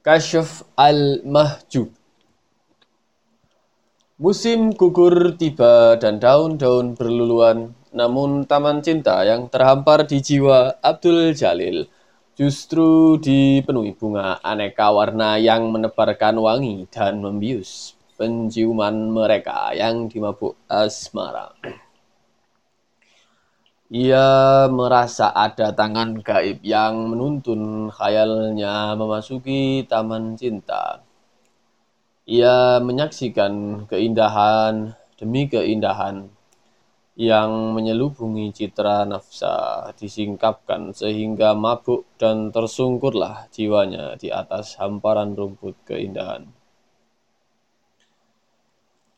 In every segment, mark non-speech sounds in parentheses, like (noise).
Kasyaf al-Mahjub Musim gugur tiba dan daun-daun berluluan, namun taman cinta yang terhampar di jiwa Abdul Jalil justru dipenuhi bunga aneka warna yang menebarkan wangi dan membius penciuman mereka yang dimabuk asmara. Ia merasa ada tangan gaib yang menuntun khayalnya memasuki taman cinta. Ia menyaksikan keindahan demi keindahan yang menyelubungi citra nafsa disingkapkan sehingga mabuk dan tersungkurlah jiwanya di atas hamparan rumput keindahan.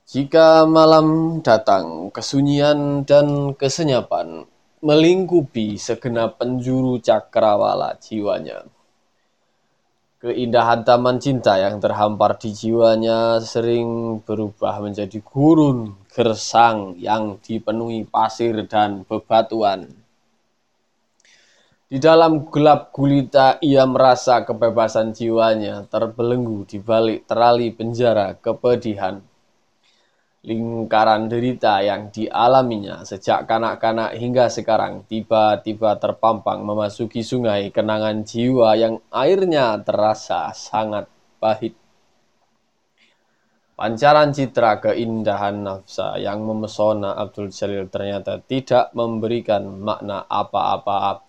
Jika malam datang, kesunyian dan kesenyapan melingkupi segenap penjuru cakrawala jiwanya. Keindahan taman cinta yang terhampar di jiwanya sering berubah menjadi gurun gersang yang dipenuhi pasir dan bebatuan. Di dalam gelap gulita ia merasa kebebasan jiwanya terbelenggu di balik terali penjara kepedihan lingkaran derita yang dialaminya sejak kanak-kanak hingga sekarang tiba-tiba terpampang memasuki sungai kenangan jiwa yang airnya terasa sangat pahit. Pancaran citra keindahan nafsa yang memesona Abdul Jalil ternyata tidak memberikan makna apa-apa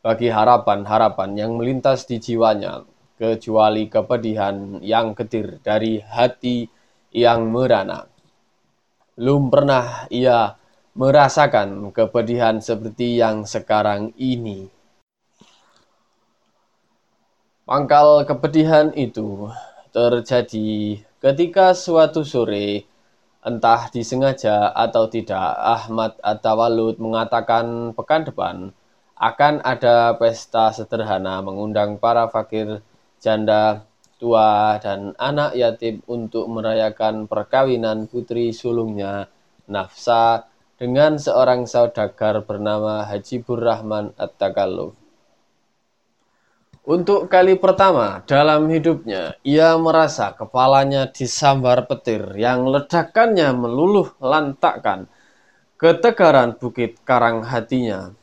bagi harapan-harapan yang melintas di jiwanya, kecuali kepedihan yang getir dari hati yang merana. Belum pernah ia merasakan kepedihan seperti yang sekarang ini. Pangkal kepedihan itu terjadi ketika suatu sore, entah disengaja atau tidak, Ahmad At-Tawalud mengatakan pekan depan akan ada pesta sederhana mengundang para fakir, janda, tua, dan anak yatim untuk merayakan perkawinan putri sulungnya, Nafsa, dengan seorang saudagar bernama Haji Burrahman At-Takalluf. Untuk kali pertama dalam hidupnya, ia merasa kepalanya disambar petir yang ledakannya meluluh lantakkan ketegaran bukit karang hatinya.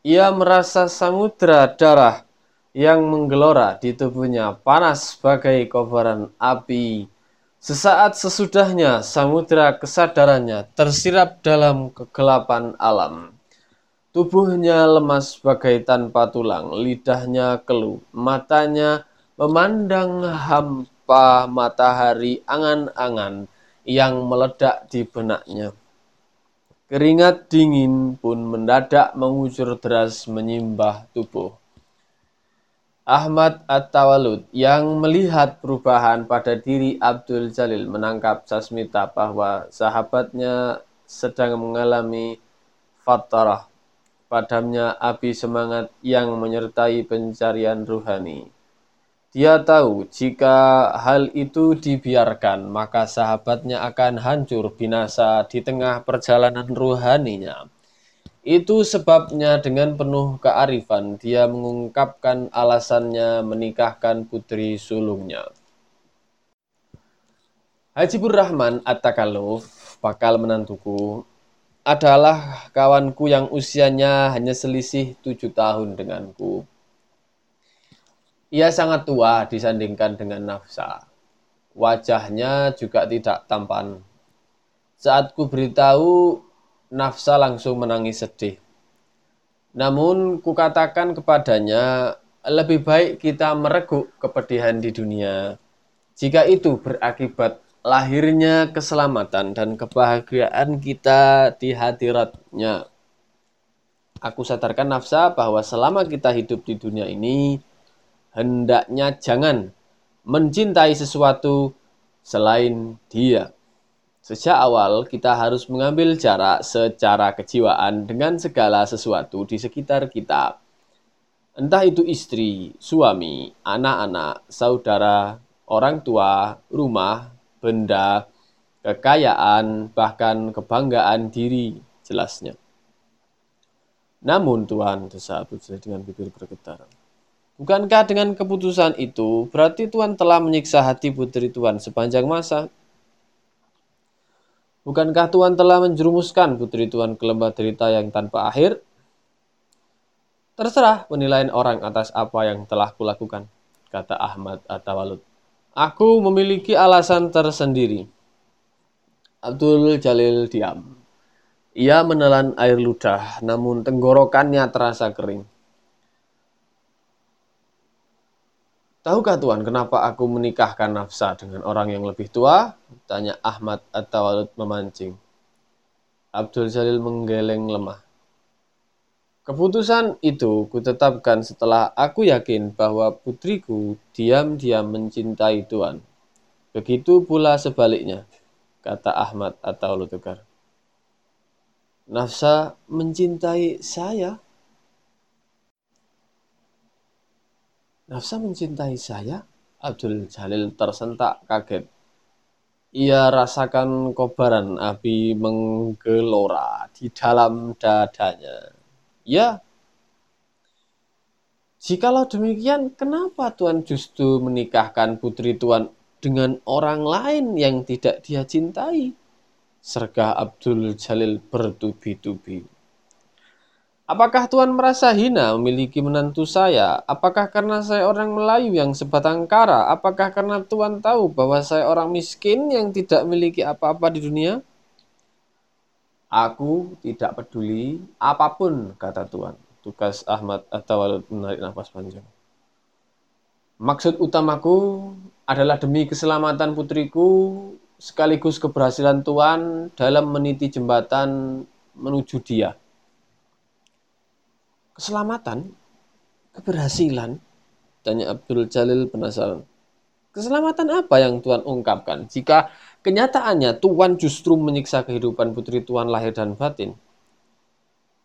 Ia merasa samudra darah yang menggelora di tubuhnya panas bagai kobaran api. Sesaat sesudahnya, samudera kesadarannya tersirap dalam kegelapan alam. Tubuhnya lemas bagai tanpa tulang, lidahnya keluh, matanya memandang hampa matahari angan-angan yang meledak di benaknya. Keringat dingin pun mendadak mengucur deras menyimbah tubuh. Ahmad At-Tawalud yang melihat perubahan pada diri Abdul Jalil menangkap Sasmita bahwa sahabatnya sedang mengalami fatarah. Padamnya api semangat yang menyertai pencarian ruhani. Dia tahu jika hal itu dibiarkan, maka sahabatnya akan hancur binasa di tengah perjalanan ruhaninya. Itu sebabnya dengan penuh kearifan dia mengungkapkan alasannya menikahkan putri sulungnya. Hajibur Rahman At-Takalluf, bakal menantuku, adalah kawanku yang usianya hanya selisih tujuh tahun denganku. Ia sangat tua disandingkan dengan Nafsa. Wajahnya juga tidak tampan. Saat ku beritahu Nafsa langsung menangis sedih. Namun kukatakan kepadanya, lebih baik kita mereguk kepedihan di dunia. Jika itu berakibat lahirnya keselamatan dan kebahagiaan kita di hadiratnya. Aku sadarkan nafsa bahwa selama kita hidup di dunia ini, hendaknya jangan mencintai sesuatu selain dia. Sejak awal, kita harus mengambil jarak secara kejiwaan dengan segala sesuatu di sekitar kita. Entah itu istri, suami, anak-anak, saudara, orang tua, rumah, benda, kekayaan, bahkan kebanggaan diri, jelasnya. Namun Tuhan, desa Abu dengan bibir bergetar. Bukankah dengan keputusan itu berarti Tuhan telah menyiksa hati putri Tuhan sepanjang masa? Bukankah Tuhan telah menjerumuskan putri Tuhan ke lembah derita yang tanpa akhir? Terserah penilaian orang atas apa yang telah kulakukan, kata Ahmad Atawalut. Aku memiliki alasan tersendiri. Abdul Jalil diam. Ia menelan air ludah, namun tenggorokannya terasa kering. Tahukah Tuhan kenapa aku menikahkan Nafsa dengan orang yang lebih tua? Tanya Ahmad atau Walud memancing. Abdul Jalil menggeleng lemah. Keputusan itu kutetapkan setelah aku yakin bahwa putriku diam-diam mencintai Tuhan. Begitu pula sebaliknya, kata Ahmad atau Lutukar. Nafsa mencintai saya, Nafsa mencintai saya? Abdul Jalil tersentak kaget. Ia rasakan kobaran api menggelora di dalam dadanya. Ya, jikalau demikian, kenapa Tuhan justru menikahkan putri Tuhan dengan orang lain yang tidak dia cintai? Sergah Abdul Jalil bertubi-tubi. Apakah Tuhan merasa hina memiliki menantu saya? Apakah karena saya orang Melayu yang sebatang kara? Apakah karena Tuhan tahu bahwa saya orang miskin yang tidak memiliki apa-apa di dunia? Aku tidak peduli apa pun, kata Tuhan. Tugas Ahmad atau menarik nafas panjang. Maksud utamaku adalah demi keselamatan putriku sekaligus keberhasilan Tuhan dalam meniti jembatan menuju dia keselamatan, keberhasilan? Tanya Abdul Jalil penasaran. Keselamatan apa yang Tuhan ungkapkan jika kenyataannya Tuhan justru menyiksa kehidupan putri Tuhan lahir dan batin?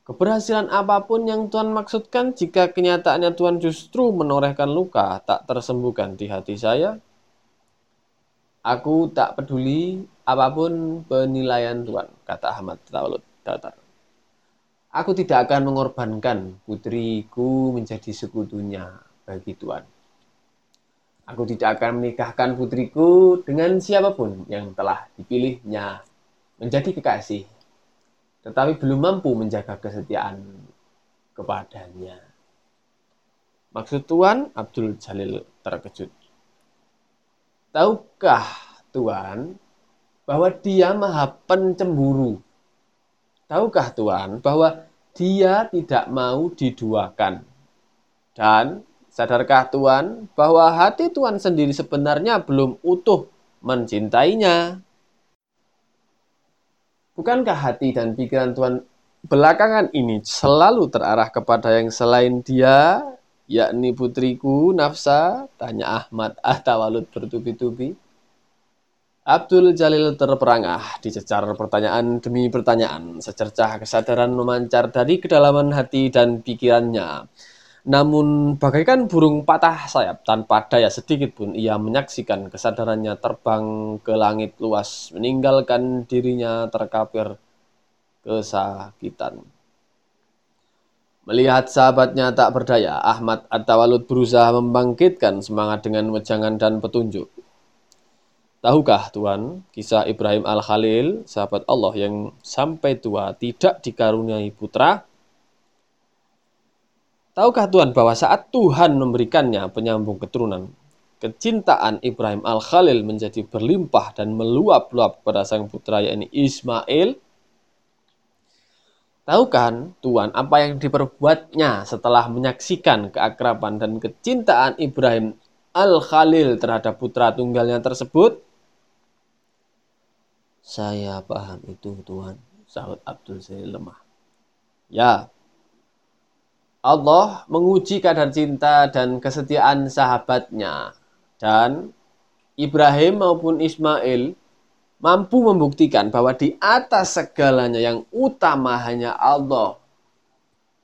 Keberhasilan apa pun yang Tuhan maksudkan jika kenyataannya Tuhan justru menorehkan luka tak tersembuhkan di hati saya? Aku tak peduli apa pun penilaian Tuhan, kata Ahmad Taulut datar. Aku tidak akan mengorbankan putriku menjadi sekutunya bagi Tuhan. Aku tidak akan menikahkan putriku dengan siapa pun yang telah dipilihnya menjadi kekasih, tetapi belum mampu menjaga kesetiaan kepadanya. Maksud Tuhan, Abdul Jalil terkejut. Tahukah Tuhan bahwa dia maha pencemburu Tahukah Tuhan bahwa dia tidak mau diduakan? Dan sadarkah Tuhan bahwa hati Tuhan sendiri sebenarnya belum utuh mencintainya? Bukankah hati dan pikiran Tuhan belakangan ini selalu terarah kepada yang selain dia, yakni putriku Nafsa? Tanya Ahmad Ahtawalut bertubi-tubi. Abdul Jalil terperangah dicecar pertanyaan demi pertanyaan. Secercah kesadaran memancar dari kedalaman hati dan pikirannya. Namun bagaikan burung patah sayap tanpa daya sedikit pun ia menyaksikan kesadarannya terbang ke langit luas meninggalkan dirinya terkapir kesakitan. Melihat sahabatnya tak berdaya, Ahmad At-Tawalud berusaha membangkitkan semangat dengan wejangan dan petunjuk. Tahukah Tuhan, kisah Ibrahim Al-Khalil, sahabat Allah yang sampai tua tidak dikaruniai putra? Tahukah Tuhan bahwa saat Tuhan memberikannya penyambung keturunan, kecintaan Ibrahim Al-Khalil menjadi berlimpah dan meluap-luap pada sang putra yakni Ismail? Tahukah Tuhan apa yang diperbuatnya setelah menyaksikan keakraban dan kecintaan Ibrahim Al-Khalil terhadap putra tunggalnya tersebut? Saya paham itu Tuhan, sahut Abdul Jalil lemah. Ya, Allah menguji kadar cinta dan kesetiaan sahabatnya. Dan Ibrahim maupun Ismail mampu membuktikan bahwa di atas segalanya yang utama hanya Allah.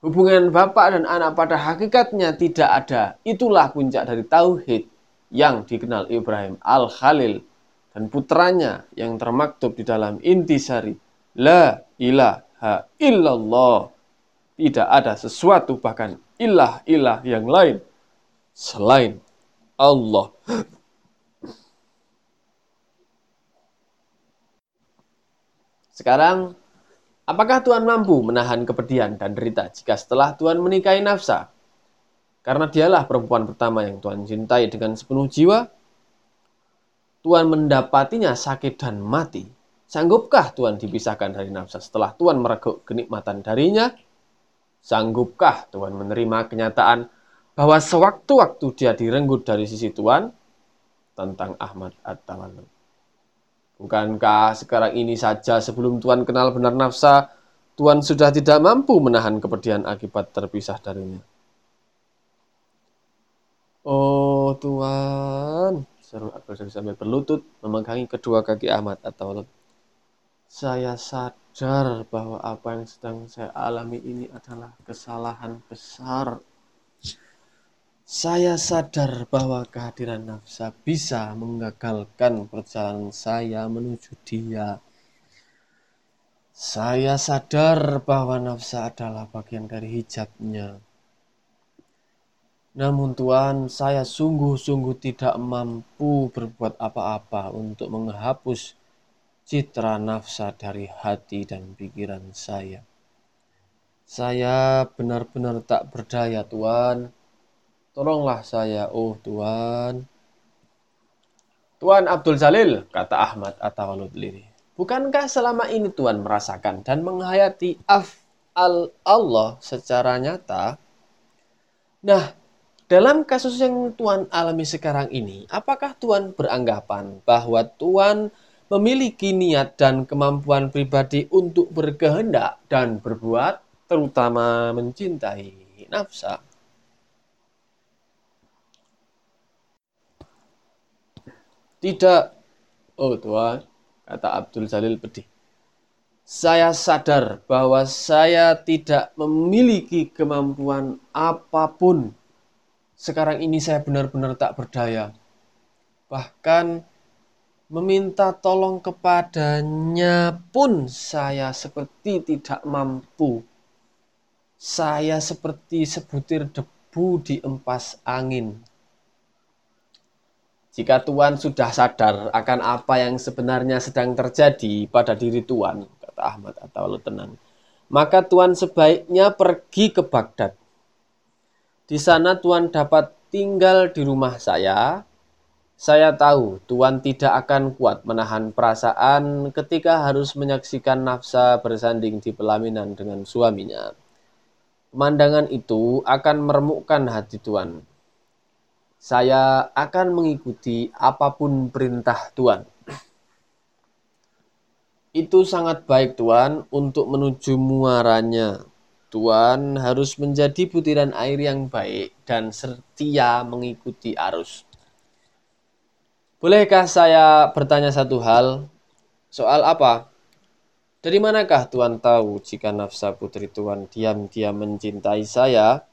Hubungan bapak dan anak pada hakikatnya tidak ada. Itulah puncak dari tauhid yang dikenal Ibrahim Al-Khalil dan putranya yang termaktub di dalam intisari La ilaha illallah. Tidak ada sesuatu bahkan ilah-ilah yang lain selain Allah. Sekarang, apakah Tuhan mampu menahan kepedihan dan derita jika setelah Tuhan menikahi nafsa? Karena dialah perempuan pertama yang Tuhan cintai dengan sepenuh jiwa. Tuhan mendapatinya sakit dan mati. Sanggupkah Tuhan dipisahkan dari nafsa setelah Tuhan mereguk kenikmatan darinya? Sanggupkah Tuhan menerima kenyataan bahwa sewaktu-waktu dia direnggut dari sisi Tuhan? Tentang Ahmad At-Tawalud. Bukankah sekarang ini saja sebelum Tuhan kenal benar nafsa, Tuhan sudah tidak mampu menahan kepedihan akibat terpisah darinya? Oh Tuhan, seru Abdul sambil berlutut memegangi kedua kaki Ahmad atau saya sadar bahwa apa yang sedang saya alami ini adalah kesalahan besar saya sadar bahwa kehadiran nafsa bisa menggagalkan perjalanan saya menuju dia. Saya sadar bahwa nafsa adalah bagian dari hijabnya. Namun Tuhan, saya sungguh-sungguh tidak mampu berbuat apa-apa untuk menghapus citra nafsa dari hati dan pikiran saya. Saya benar-benar tak berdaya, Tuhan Tolonglah saya, oh Tuhan. Tuan Abdul Jalil, kata Ahmad Atawalud Liri. Bukankah selama ini Tuhan merasakan dan menghayati af'al Allah secara nyata? Nah, dalam kasus yang Tuhan alami sekarang ini, apakah Tuhan beranggapan bahwa Tuhan memiliki niat dan kemampuan pribadi untuk berkehendak dan berbuat, terutama mencintai nafsa? Tidak. Oh Tuhan, kata Abdul Jalil pedih. Saya sadar bahwa saya tidak memiliki kemampuan apa pun. Sekarang ini saya benar-benar tak berdaya. Bahkan meminta tolong kepadanya pun saya seperti tidak mampu. Saya seperti sebutir debu di empas angin. Jika Tuhan sudah sadar akan apa yang sebenarnya sedang terjadi pada diri Tuhan, kata Ahmad atau tenang, maka Tuhan sebaiknya pergi ke Baghdad. Di sana Tuhan dapat tinggal di rumah saya. Saya tahu Tuhan tidak akan kuat menahan perasaan ketika harus menyaksikan nafsa bersanding di pelaminan dengan suaminya. Pemandangan itu akan meremukkan hati Tuhan saya akan mengikuti apa pun perintah Tuhan. Itu sangat baik Tuhan untuk menuju muaranya. Tuhan harus menjadi butiran air yang baik dan setia mengikuti arus. Bolehkah saya bertanya satu hal? Soal apa? Dari manakah Tuhan tahu jika nafsa putri Tuhan diam-diam mencintai saya?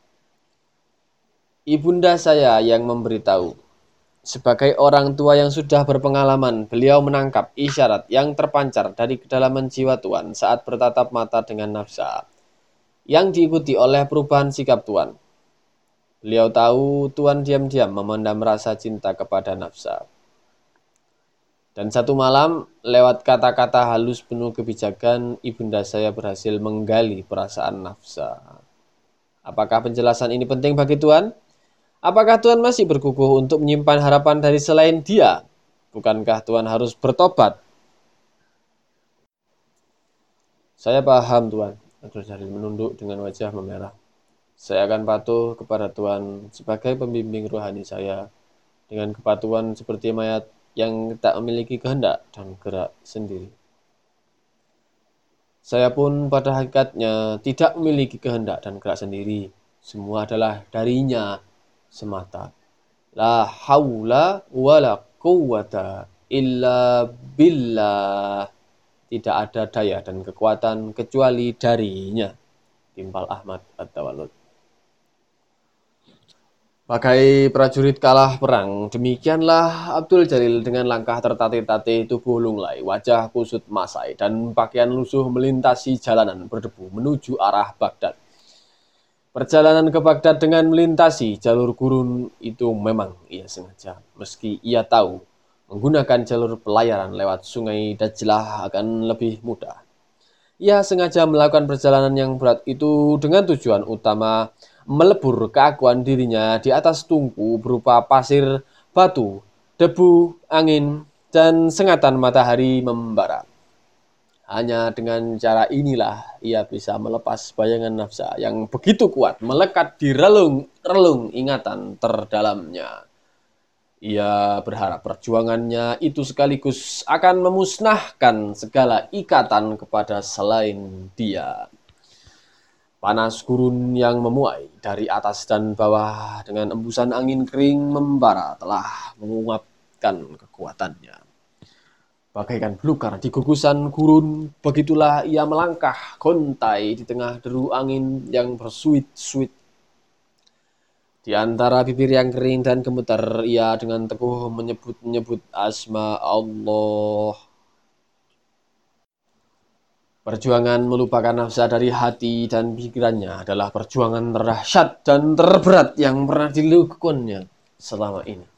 Ibunda saya yang memberitahu. Sebagai orang tua yang sudah berpengalaman, beliau menangkap isyarat yang terpancar dari kedalaman jiwa Tuhan saat bertatap mata dengan nafsa, yang diikuti oleh perubahan sikap Tuhan. Beliau tahu Tuhan diam-diam memendam rasa cinta kepada nafsa. Dan satu malam, lewat kata-kata halus penuh kebijakan, ibunda saya berhasil menggali perasaan nafsa. Apakah penjelasan ini penting bagi Tuhan? Apakah Tuhan masih berkukuh untuk menyimpan harapan dari selain Dia? Bukankah Tuhan harus bertobat? Saya paham Tuhan. Abdul Jalil menunduk dengan wajah memerah. Saya akan patuh kepada Tuhan sebagai pembimbing rohani saya dengan kepatuhan seperti mayat yang tak memiliki kehendak dan gerak sendiri. Saya pun pada hakikatnya tidak memiliki kehendak dan gerak sendiri. Semua adalah darinya semata. La haula la quwata illa billah. Tidak ada daya dan kekuatan kecuali darinya. Timpal Ahmad At-Tawalud. Bagai prajurit kalah perang, demikianlah Abdul Jalil dengan langkah tertatih-tatih tubuh lunglai, wajah kusut masai, dan pakaian lusuh melintasi jalanan berdebu menuju arah Baghdad. Perjalanan ke Baghdad dengan melintasi jalur gurun itu memang ia sengaja, meski ia tahu menggunakan jalur pelayaran lewat sungai Dajlah akan lebih mudah. Ia sengaja melakukan perjalanan yang berat itu dengan tujuan utama melebur keakuan dirinya di atas tungku berupa pasir, batu, debu, angin, dan sengatan matahari membara. Hanya dengan cara inilah ia bisa melepas bayangan nafsa yang begitu kuat melekat di relung-relung ingatan terdalamnya. Ia berharap perjuangannya itu sekaligus akan memusnahkan segala ikatan kepada selain dia. Panas gurun yang memuai dari atas dan bawah dengan embusan angin kering membara telah menguapkan kekuatannya. Bagaikan belukar di gugusan gurun, begitulah ia melangkah kontai di tengah deru angin yang bersuit-suit. Di antara bibir yang kering dan gemetar, ia dengan teguh menyebut-nyebut asma Allah. Perjuangan melupakan nafsa dari hati dan pikirannya adalah perjuangan terdahsyat dan terberat yang pernah dilakukannya selama ini.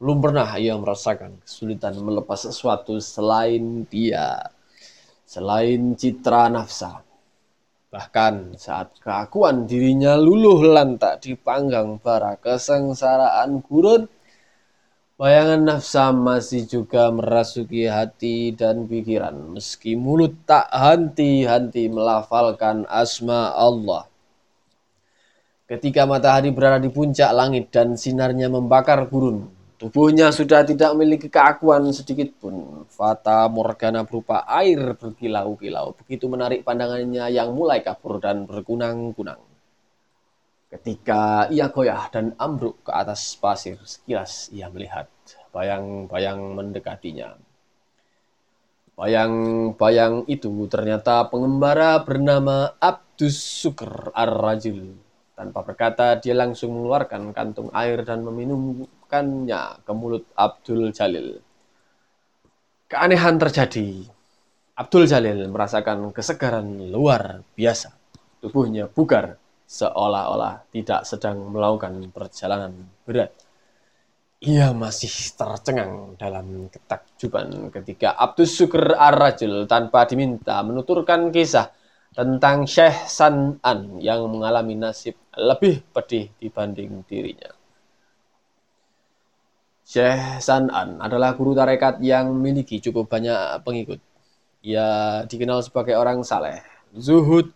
Belum pernah ia merasakan kesulitan melepas sesuatu selain dia, selain citra nafsa. Bahkan saat keakuan dirinya luluh lantak di panggang bara kesengsaraan gurun, bayangan nafsa masih juga merasuki hati dan pikiran, meski mulut tak henti-henti melafalkan asma Allah. Ketika matahari berada di puncak langit dan sinarnya membakar gurun, Tubuhnya sudah tidak memiliki keakuan sedikit pun. Fata Morgana berupa air berkilau-kilau. Begitu menarik pandangannya yang mulai kabur dan berkunang-kunang. Ketika ia goyah dan ambruk ke atas pasir, sekilas ia melihat bayang-bayang mendekatinya. Bayang-bayang itu ternyata pengembara bernama Abdus Sukr Ar-Rajul. Tanpa berkata, dia langsung mengeluarkan kantung air dan meminum memasukkannya ke mulut Abdul Jalil. Keanehan terjadi. Abdul Jalil merasakan kesegaran luar biasa. Tubuhnya bugar, seolah-olah tidak sedang melakukan perjalanan berat. Ia masih tercengang dalam ketakjuban ketika Abdul Syukur Ar-Rajul tanpa diminta menuturkan kisah tentang Syekh San'an yang mengalami nasib lebih pedih dibanding dirinya. Syekh San'an adalah guru tarekat yang memiliki cukup banyak pengikut. Ia dikenal sebagai orang saleh, zuhud,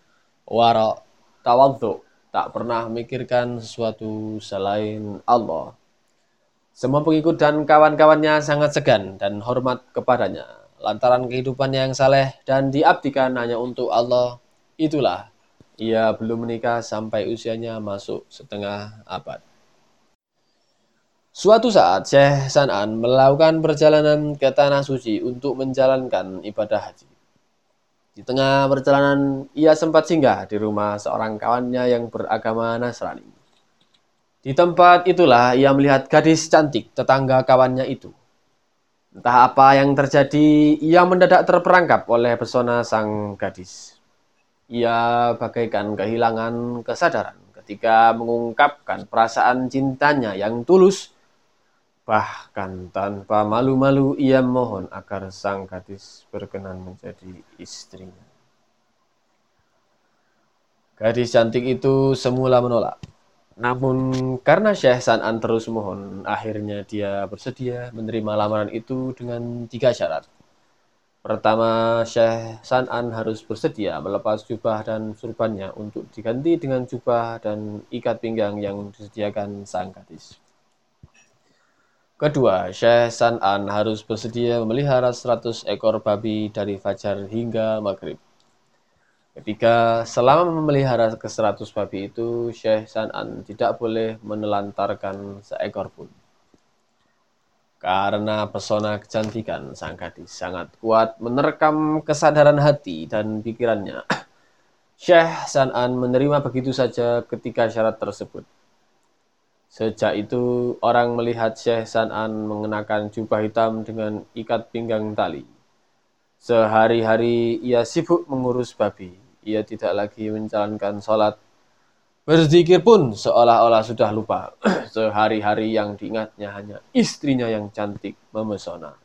wara, tawadhu, tak pernah memikirkan sesuatu selain Allah. Semua pengikut dan kawan-kawannya sangat segan dan hormat kepadanya. Lantaran kehidupannya yang saleh dan diabdikan hanya untuk Allah, itulah ia belum menikah sampai usianya masuk setengah abad. Suatu saat Syekh San'an melakukan perjalanan ke Tanah Suci untuk menjalankan ibadah haji. Di tengah perjalanan, ia sempat singgah di rumah seorang kawannya yang beragama Nasrani. Di tempat itulah ia melihat gadis cantik tetangga kawannya itu. Entah apa yang terjadi, ia mendadak terperangkap oleh pesona sang gadis. Ia bagaikan kehilangan kesadaran ketika mengungkapkan perasaan cintanya yang tulus Bahkan tanpa malu-malu ia mohon agar sang gadis berkenan menjadi istrinya. Gadis cantik itu semula menolak. Namun karena Syekh San'an terus mohon, akhirnya dia bersedia menerima lamaran itu dengan tiga syarat. Pertama, Syekh San'an harus bersedia melepas jubah dan surbannya untuk diganti dengan jubah dan ikat pinggang yang disediakan sang gadis. Kedua, Syekh San'an harus bersedia memelihara 100 ekor babi dari fajar hingga maghrib. Ketiga, selama memelihara ke 100 babi itu, Syekh San'an tidak boleh menelantarkan seekor pun. Karena pesona kecantikan sang gadis sangat kuat menerkam kesadaran hati dan pikirannya. (clears throat) Syekh San'an menerima begitu saja ketika syarat tersebut. Sejak itu, orang melihat Syekh San'an mengenakan jubah hitam dengan ikat pinggang tali. Sehari-hari ia sibuk mengurus babi. Ia tidak lagi menjalankan sholat. Berzikir pun seolah-olah sudah lupa. (clears throat) Sehari-hari yang diingatnya hanya istrinya yang cantik memesona.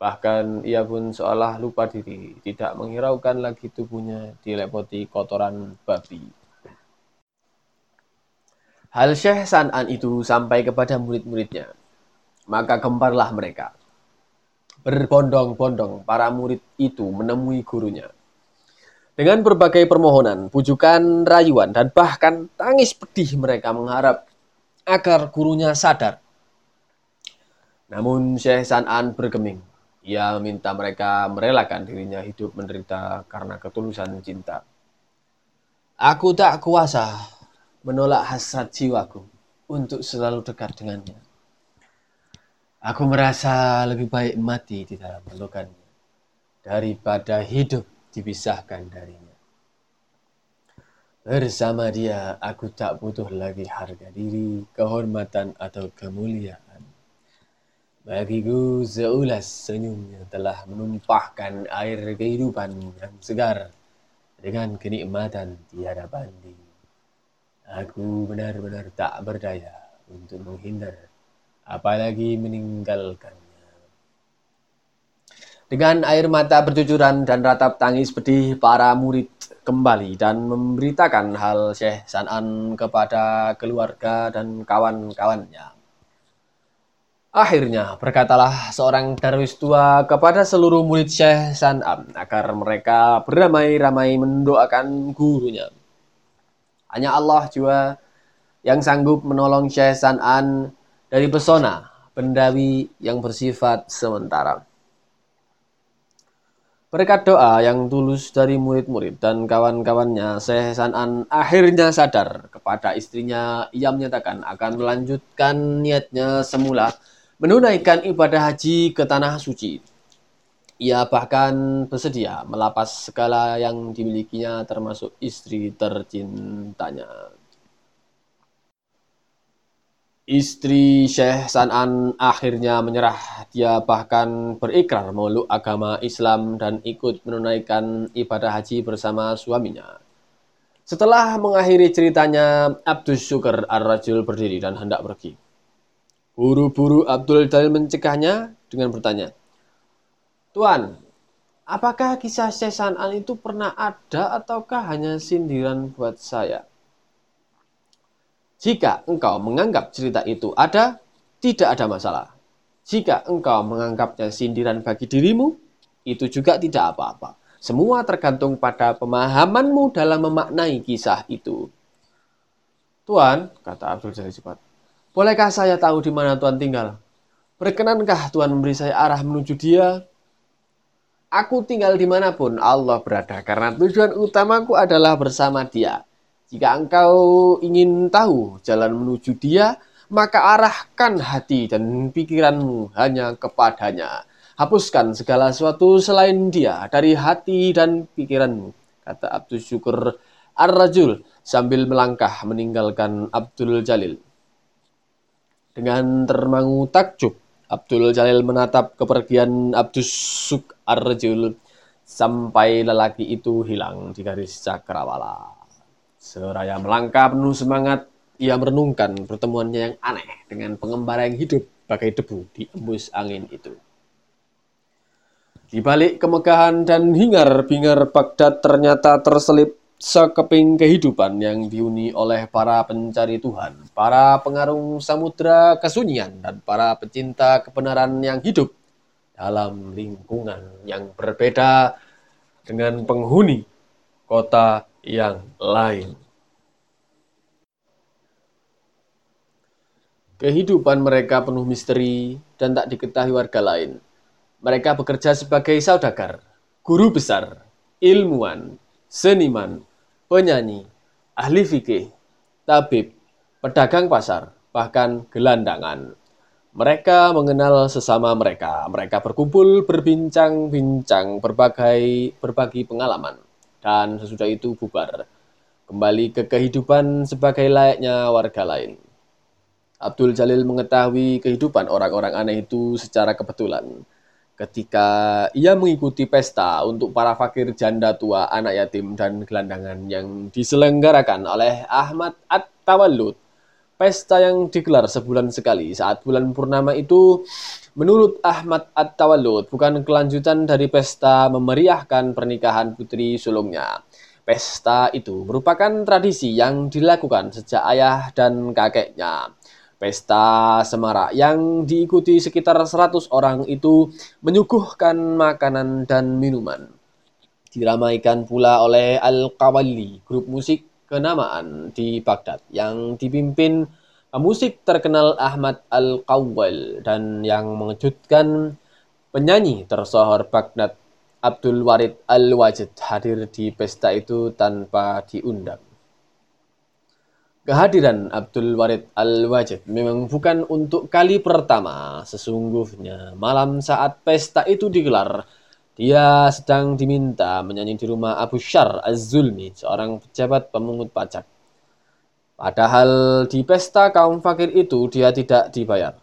Bahkan ia pun seolah lupa diri, tidak menghiraukan lagi tubuhnya dilepoti kotoran babi. Hal Syekh San'an itu sampai kepada murid-muridnya. Maka gemparlah mereka. Berbondong-bondong para murid itu menemui gurunya dengan berbagai permohonan, pujukan, rayuan, dan bahkan tangis pedih mereka mengharap agar gurunya sadar. Namun Syekh San'an bergeming. Ia meminta mereka merelakan dirinya hidup menderita karena ketulusan cinta. Aku tak kuasa menolak hasrat jiwaku untuk selalu dekat dengannya. Aku merasa lebih baik mati di dalam pelukannya daripada hidup dipisahkan darinya. Bersama dia, aku tak butuh lagi harga diri, kehormatan atau kemuliaan. Bagiku seulas senyumnya telah menumpahkan air kehidupan yang segar dengan kenikmatan tiada banding. Aku benar-benar tak berdaya untuk menghindar, apalagi meninggalkan dengan air mata bercucuran dan ratap tangis pedih, para murid kembali dan memberitakan hal Syekh San'an kepada keluarga dan kawan-kawannya. Akhirnya berkatalah seorang darwis tua kepada seluruh murid Syekh San'an agar mereka beramai-ramai mendoakan gurunya. Hanya Allah juga yang sanggup menolong Syekh San'an dari pesona bendawi yang bersifat sementara. Berkat doa yang tulus dari murid-murid dan kawan-kawannya, Syekh San'an akhirnya sadar kepada istrinya. Ia menyatakan akan melanjutkan niatnya semula menunaikan ibadah haji ke tanah suci. Ia bahkan bersedia melapas segala yang dimilikinya termasuk istri tercintanya. Istri Syekh San'an akhirnya menyerah. Dia bahkan berikrar meluk agama Islam dan ikut menunaikan ibadah haji bersama suaminya. Setelah mengakhiri ceritanya, Abdus Syukur Ar-Rajul berdiri dan hendak pergi. Buru-buru Abdul Jalil mencegahnya dengan bertanya, Tuan, apakah kisah Syekh San'an itu pernah ada ataukah hanya sindiran buat saya? Jika engkau menganggap cerita itu ada, tidak ada masalah. Jika engkau menganggapnya sindiran bagi dirimu, itu juga tidak apa-apa. Semua tergantung pada pemahamanmu dalam memaknai kisah itu. Tuan, kata Abdul Jalil cepat, bolehkah saya tahu di mana Tuan tinggal? Berkenankah Tuhan memberi saya arah menuju dia? Aku tinggal di mana pun Allah berada, karena tujuan utamaku adalah bersama dia. Jika engkau ingin tahu jalan menuju dia, maka arahkan hati dan pikiranmu hanya kepadanya. Hapuskan segala sesuatu selain dia dari hati dan pikiranmu, kata Abdul Syukur Ar-Rajul sambil melangkah meninggalkan Abdul Jalil. Dengan termangu takjub, Abdul Jalil menatap kepergian Abdul Syuk Ar-Rajul sampai lelaki itu hilang di garis cakrawala. Seraya melangkah penuh semangat, ia merenungkan pertemuannya yang aneh dengan pengembara yang hidup bagai debu di embus angin itu. Di balik kemegahan dan hingar-bingar Baghdad ternyata terselip sekeping kehidupan yang dihuni oleh para pencari Tuhan, para pengarung samudra kesunyian, dan para pecinta kebenaran yang hidup dalam lingkungan yang berbeda dengan penghuni kota yang lain. Kehidupan mereka penuh misteri dan tak diketahui warga lain. Mereka bekerja sebagai saudagar, guru besar, ilmuwan, seniman, penyanyi, ahli fikih, tabib, pedagang pasar, bahkan gelandangan. Mereka mengenal sesama mereka. Mereka berkumpul, berbincang-bincang, berbagai berbagi pengalaman dan sesudah itu bubar. Kembali ke kehidupan sebagai layaknya warga lain. Abdul Jalil mengetahui kehidupan orang-orang aneh itu secara kebetulan. ketika ia mengikuti pesta untuk para fakir janda tua, anak yatim, dan gelandangan yang diselenggarakan oleh Ahmad At-Tawallud. Pesta yang digelar sebulan sekali saat bulan purnama itu menurut Ahmad At-Tawallud bukan kelanjutan dari pesta memeriahkan pernikahan putri sulungnya. Pesta itu merupakan tradisi yang dilakukan sejak ayah dan kakeknya. Pesta semarak yang diikuti sekitar 100 orang itu menyuguhkan makanan dan minuman. Diramaikan pula oleh Al-Qawali, grup musik kenamaan di Baghdad yang dipimpin pemusik terkenal Ahmad Al-Qawwal dan yang mengejutkan penyanyi tersohor Baghdad Abdul Warid Al-Wajid hadir di pesta itu tanpa diundang. Kehadiran Abdul Warid Al-Wajid memang bukan untuk kali pertama. Sesungguhnya malam saat pesta itu digelar, dia sedang diminta menyanyi di rumah Abu Syar Az-Zulmi, seorang pejabat pemungut pajak. Padahal di pesta kaum fakir itu dia tidak dibayar.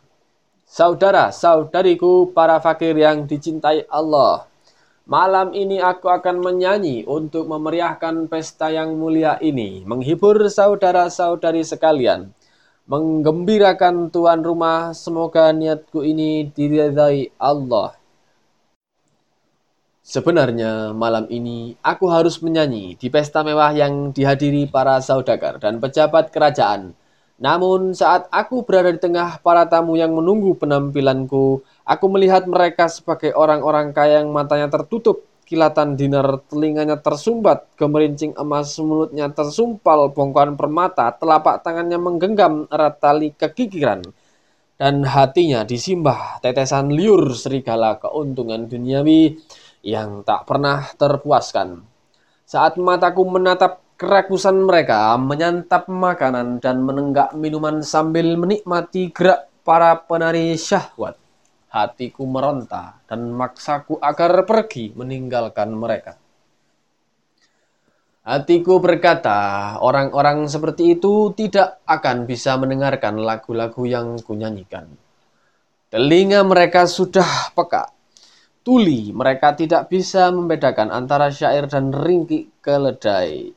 Saudara-saudariku para fakir yang dicintai Allah, Malam ini aku akan menyanyi untuk memeriahkan pesta yang mulia ini, menghibur saudara-saudari sekalian, menggembirakan tuan rumah. Semoga niatku ini diridai Allah. Sebenarnya malam ini aku harus menyanyi di pesta mewah yang dihadiri para saudagar dan pejabat kerajaan. Namun saat aku berada di tengah para tamu yang menunggu penampilanku, Aku melihat mereka sebagai orang-orang kaya yang matanya tertutup, kilatan dinar telinganya tersumbat, gemerincing emas mulutnya tersumpal bongkahan permata, telapak tangannya menggenggam erat tali kekikiran, dan hatinya disimbah tetesan liur serigala keuntungan duniawi yang tak pernah terpuaskan. Saat mataku menatap kerakusan mereka, menyantap makanan dan menenggak minuman sambil menikmati gerak para penari syahwat hatiku meronta dan maksaku agar pergi meninggalkan mereka. Hatiku berkata, orang-orang seperti itu tidak akan bisa mendengarkan lagu-lagu yang kunyanyikan. Telinga mereka sudah peka. Tuli, mereka tidak bisa membedakan antara syair dan ringkik keledai.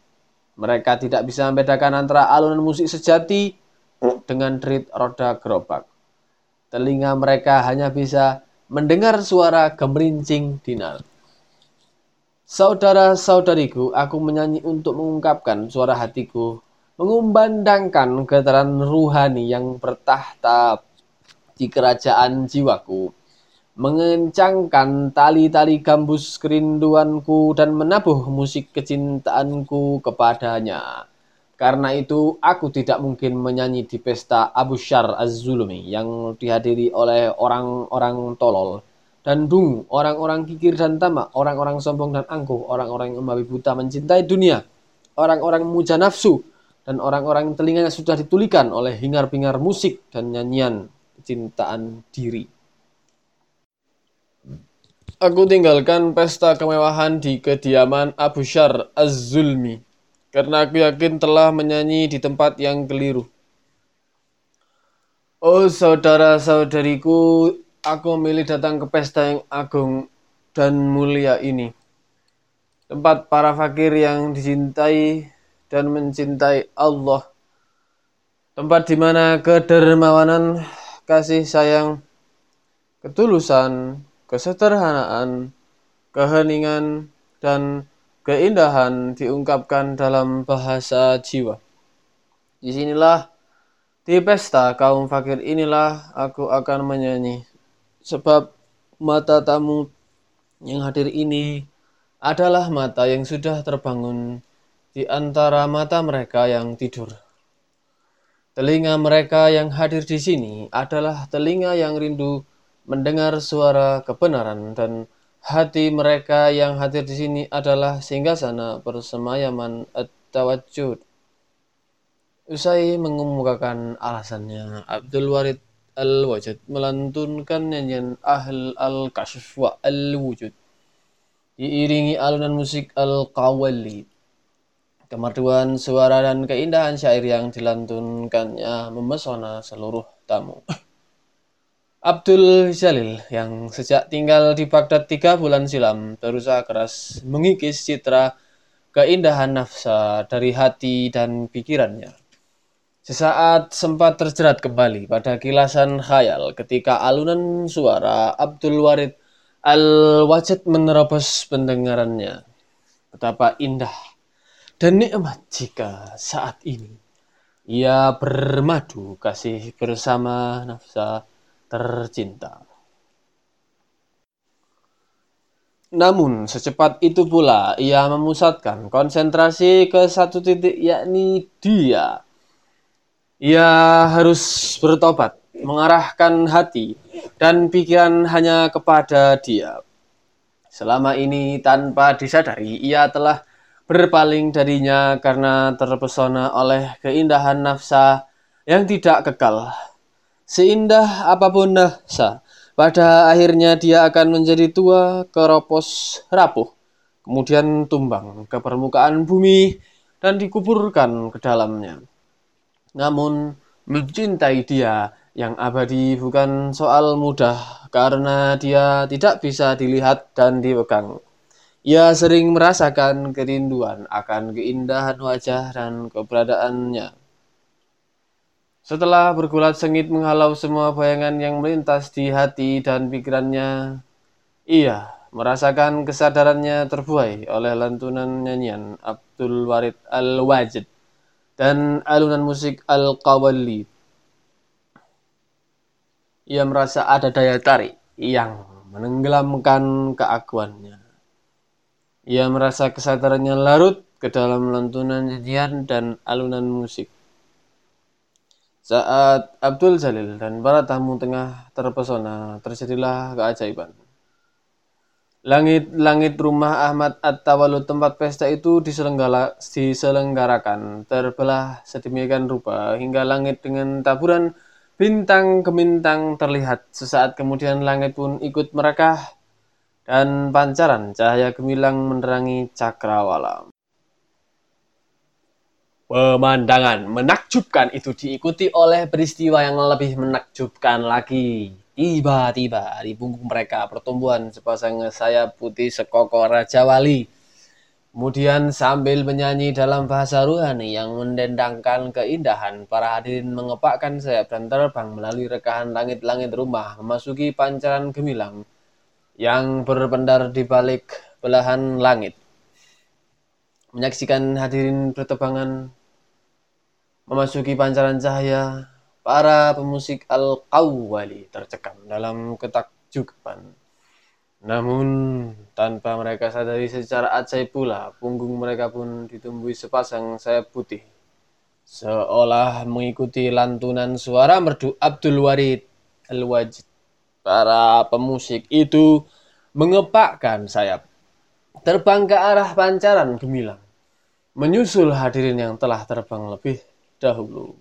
Mereka tidak bisa membedakan antara alunan musik sejati dengan derit roda gerobak. Telinga mereka hanya bisa mendengar suara gemerincing dinar. Saudara-saudariku, aku menyanyi untuk mengungkapkan suara hatiku, mengumbandangkan getaran ruhani yang bertahta di kerajaan jiwaku, mengencangkan tali-tali gambus kerinduanku dan menabuh musik kecintaanku kepadanya. Karena itu, aku tidak mungkin menyanyi di pesta Abu Syar Az-Zulmi yang dihadiri oleh orang-orang tolol dan dungu, orang-orang kikir dan tamak, orang-orang sombong dan angkuh, orang-orang yang membabi buta mencintai dunia, orang-orang muja nafsu, dan orang-orang telinganya sudah ditulikan oleh hingar-bingar musik dan nyanyian kecintaan diri. Aku tinggalkan pesta kemewahan di kediaman Abu Syar Az-Zulmi karena aku yakin telah menyanyi di tempat yang keliru. Oh saudara-saudariku, aku memilih datang ke pesta yang agung dan mulia ini. Tempat para fakir yang dicintai dan mencintai Allah. Tempat di mana kedermawanan, kasih sayang, ketulusan, kesederhanaan, keheningan, dan keindahan diungkapkan dalam bahasa jiwa. Di sinilah di pesta kaum fakir inilah aku akan menyanyi. Sebab mata tamu yang hadir ini adalah mata yang sudah terbangun di antara mata mereka yang tidur. Telinga mereka yang hadir di sini adalah telinga yang rindu mendengar suara kebenaran dan Hati mereka yang hadir di sini adalah singgasana persemayaman at-tawajjud. Usai mengemukakan alasannya, Abdul Warid Al-Wajid melantunkan nyanyian Ahl Al-Kashf wa Al-Wujud. Diiringi alunan musik Al-Qawali. Kemerduan suara dan keindahan syair yang dilantunkannya memesona seluruh tamu. Abdul Jalil yang sejak tinggal di Baghdad tiga bulan silam berusaha keras mengikis citra keindahan nafsa dari hati dan pikirannya. Sesaat sempat terjerat kembali pada kilasan khayal ketika alunan suara Abdul Warid Al-Wajid menerobos pendengarannya. Betapa indah dan nikmat jika saat ini ia bermadu kasih bersama nafsa tercinta. Namun, secepat itu pula ia memusatkan konsentrasi ke satu titik yakni dia. Ia harus bertobat, mengarahkan hati dan pikiran hanya kepada dia. Selama ini tanpa disadari ia telah berpaling darinya karena terpesona oleh keindahan nafsa yang tidak kekal. Seindah apa pun nafsa, pada akhirnya dia akan menjadi tua, keropos, rapuh, kemudian tumbang ke permukaan bumi dan dikuburkan ke dalamnya. Namun, mencintai dia yang abadi bukan soal mudah karena dia tidak bisa dilihat dan dipegang. Ia sering merasakan kerinduan akan keindahan wajah dan keberadaannya. Setelah bergulat sengit menghalau semua bayangan yang melintas di hati dan pikirannya, ia merasakan kesadarannya terbuai oleh lantunan nyanyian Abdul Warid Al-Wajid dan alunan musik Al-Qawali. Ia merasa ada daya tarik yang menenggelamkan keakuannya. Ia merasa kesadarannya larut ke dalam lantunan nyanyian dan alunan musik. Saat Abdul Jalil dan para tamu tengah terpesona, terjadilah keajaiban. Langit-langit rumah Ahmad At-Tawalud tempat pesta itu diselenggarakan terbelah sedemikian rupa hingga langit dengan taburan bintang kemintang terlihat. Sesaat kemudian langit pun ikut merekah dan pancaran cahaya gemilang menerangi cakrawala. Pemandangan menakjubkan itu diikuti oleh peristiwa yang lebih menakjubkan lagi. Tiba-tiba di punggung mereka pertumbuhan sepasang sayap putih sekokor Raja Wali. Kemudian sambil menyanyi dalam bahasa ruhani yang mendendangkan keindahan, para hadirin mengepakkan sayap dan terbang melalui rekahan langit-langit rumah memasuki pancaran gemilang yang berpendar di balik belahan langit. Menyaksikan hadirin bertebangan memasuki pancaran cahaya, para pemusik Al-Qawwali tercekam dalam ketakjuban. Namun, tanpa mereka sadari secara ajaib pula, punggung mereka pun ditumbuhi sepasang sayap putih. Seolah mengikuti lantunan suara merdu Abdul Warid Al-Wajid. Para pemusik itu mengepakkan sayap, terbang ke arah pancaran gemilang, menyusul hadirin yang telah terbang lebih dahulu.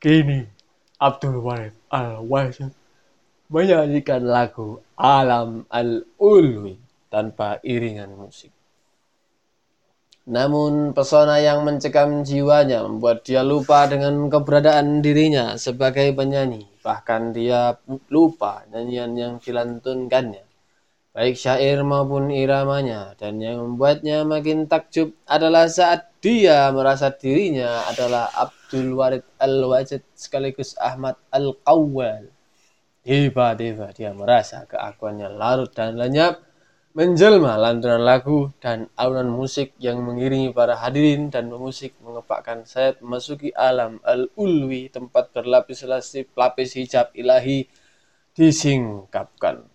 Kini Abdul Wahid Al-Wajid menyanyikan lagu Alam Al-Ulwi tanpa iringan musik. Namun pesona yang mencekam jiwanya membuat dia lupa dengan keberadaan dirinya sebagai penyanyi. Bahkan dia lupa nyanyian yang dilantunkannya baik syair maupun iramanya dan yang membuatnya makin takjub adalah saat dia merasa dirinya adalah Abdul Warid Al-Wajid sekaligus Ahmad Al-Qawwal. Tiba-tiba dia merasa keakuannya larut dan lenyap menjelma lantunan lagu dan alunan musik yang mengiringi para hadirin dan pemusik mengepakkan sayap memasuki alam al-ulwi tempat berlapis-lapis hijab ilahi disingkapkan.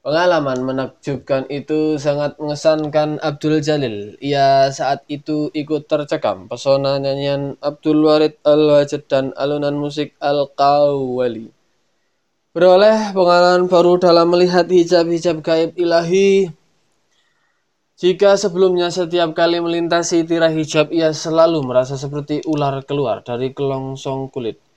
Pengalaman menakjubkan itu sangat mengesankan Abdul Jalil. Ia saat itu ikut tercekam pesona nyanyian Abdul Warid Al-Wajid dan alunan musik Al-Qawwali. Beroleh pengalaman baru dalam melihat hijab-hijab gaib ilahi. Jika sebelumnya setiap kali melintasi tirai hijab ia selalu merasa seperti ular keluar dari kelongsong kulit.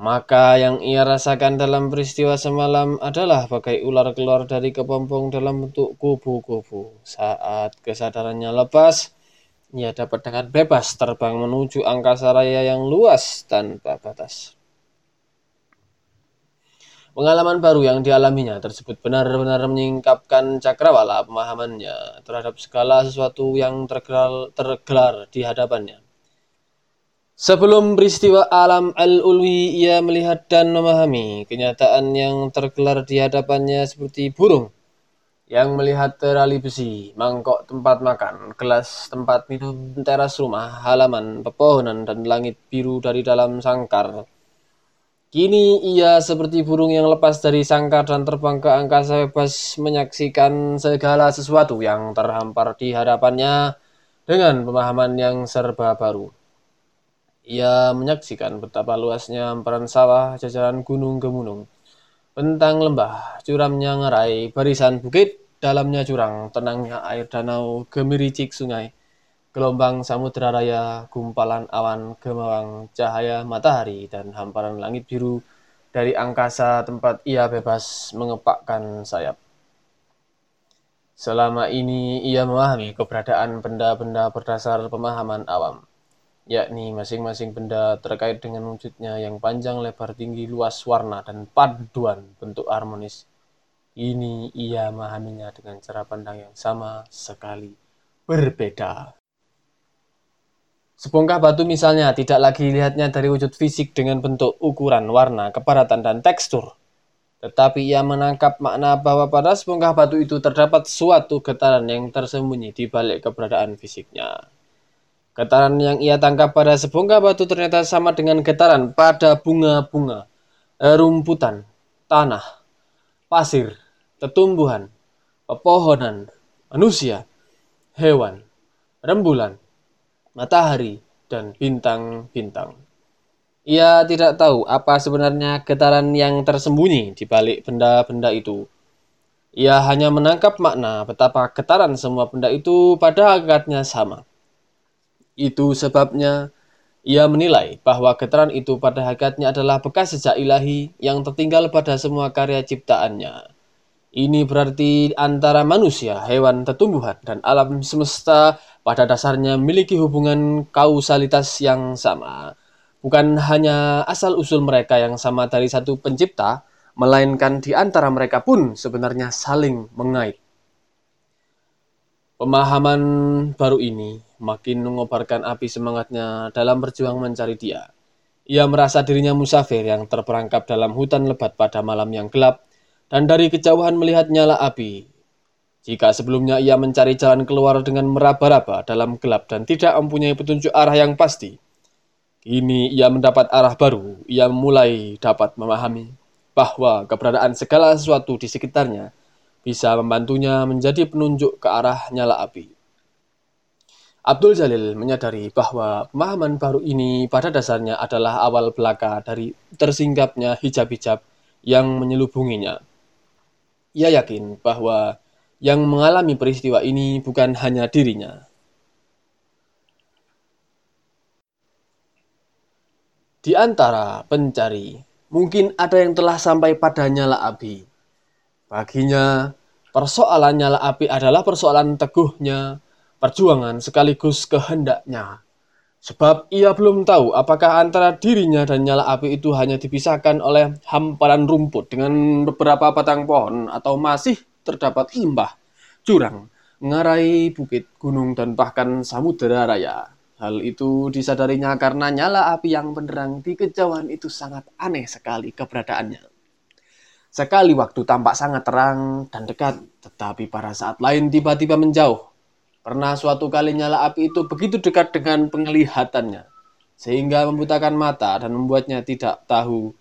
Maka yang ia rasakan dalam peristiwa semalam adalah bagai ular keluar dari kepompong dalam bentuk kubu-kubu. Saat kesadarannya lepas, ia dapat dengan bebas terbang menuju angkasa raya yang luas tanpa batas. Pengalaman baru yang dialaminya tersebut benar-benar menyingkapkan cakrawala pemahamannya terhadap segala sesuatu yang tergelar, tergelar di hadapannya. Sebelum peristiwa alam al-ulwi, ia melihat dan memahami kenyataan yang tergelar di hadapannya seperti burung yang melihat terali besi, mangkok tempat makan, gelas tempat minum, teras rumah, halaman, pepohonan, dan langit biru dari dalam sangkar Kini ia seperti burung yang lepas dari sangkar dan terbang ke angkasa bebas menyaksikan segala sesuatu yang terhampar di hadapannya dengan pemahaman yang serba baru. Ia menyaksikan betapa luasnya hamparan sawah, jajaran gunung gemunung, bentang lembah, curamnya ngerai, barisan bukit, dalamnya jurang, tenangnya air danau, gemericik sungai, Gelombang samudera raya, gumpalan awan, gemawang cahaya matahari, dan hamparan langit biru dari angkasa tempat ia bebas mengepakkan sayap. Selama ini ia memahami keberadaan benda-benda berdasar pemahaman awam, yakni masing-masing benda terkait dengan wujudnya yang panjang, lebar, tinggi, luas, warna, dan paduan bentuk harmonis. Ini ia memahaminya dengan cara pandang yang sama sekali berbeda. Sebongkah batu misalnya tidak lagi dilihatnya dari wujud fisik dengan bentuk, ukuran, warna, kepadatan, dan tekstur. Tetapi ia menangkap makna bahwa pada sebongkah batu itu terdapat suatu getaran yang tersembunyi di balik keberadaan fisiknya. Getaran yang ia tangkap pada sebongkah batu ternyata sama dengan getaran pada bunga-bunga, rumputan, tanah, pasir, tetumbuhan, pepohonan, manusia, hewan, rembulan, matahari, dan bintang-bintang. Ia tidak tahu apa sebenarnya getaran yang tersembunyi di balik benda-benda itu. Ia hanya menangkap makna betapa getaran semua benda itu pada hakikatnya sama. Itu sebabnya ia menilai bahwa getaran itu pada hakikatnya adalah bekas sejak ilahi yang tertinggal pada semua karya ciptaannya. Ini berarti antara manusia, hewan, tetumbuhan, dan alam semesta pada dasarnya memiliki hubungan kausalitas yang sama. Bukan hanya asal-usul mereka yang sama dari satu pencipta, melainkan di antara mereka pun sebenarnya saling mengait. Pemahaman baru ini makin mengobarkan api semangatnya dalam berjuang mencari dia. Ia merasa dirinya musafir yang terperangkap dalam hutan lebat pada malam yang gelap dan dari kejauhan melihat nyala api. Jika sebelumnya ia mencari jalan keluar dengan meraba-raba dalam gelap dan tidak mempunyai petunjuk arah yang pasti, kini ia mendapat arah baru. Ia mulai dapat memahami bahwa keberadaan segala sesuatu di sekitarnya bisa membantunya menjadi penunjuk ke arah nyala api. Abdul Jalil menyadari bahwa pemahaman baru ini pada dasarnya adalah awal belaka dari tersinggapnya hijab-hijab yang menyelubunginya. Ia yakin bahwa yang mengalami peristiwa ini bukan hanya dirinya. Di antara pencari, mungkin ada yang telah sampai pada nyala api. Baginya, persoalan nyala api adalah persoalan teguhnya, perjuangan sekaligus kehendaknya. Sebab ia belum tahu apakah antara dirinya dan nyala api itu hanya dipisahkan oleh hamparan rumput dengan beberapa batang pohon atau masih terdapat limbah, jurang, ngarai bukit, gunung, dan bahkan samudera raya. Hal itu disadarinya karena nyala api yang benderang di kejauhan itu sangat aneh sekali keberadaannya. Sekali waktu tampak sangat terang dan dekat, tetapi pada saat lain tiba-tiba menjauh Pernah suatu kali nyala api itu begitu dekat dengan penglihatannya, sehingga membutakan mata dan membuatnya tidak tahu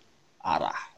arah.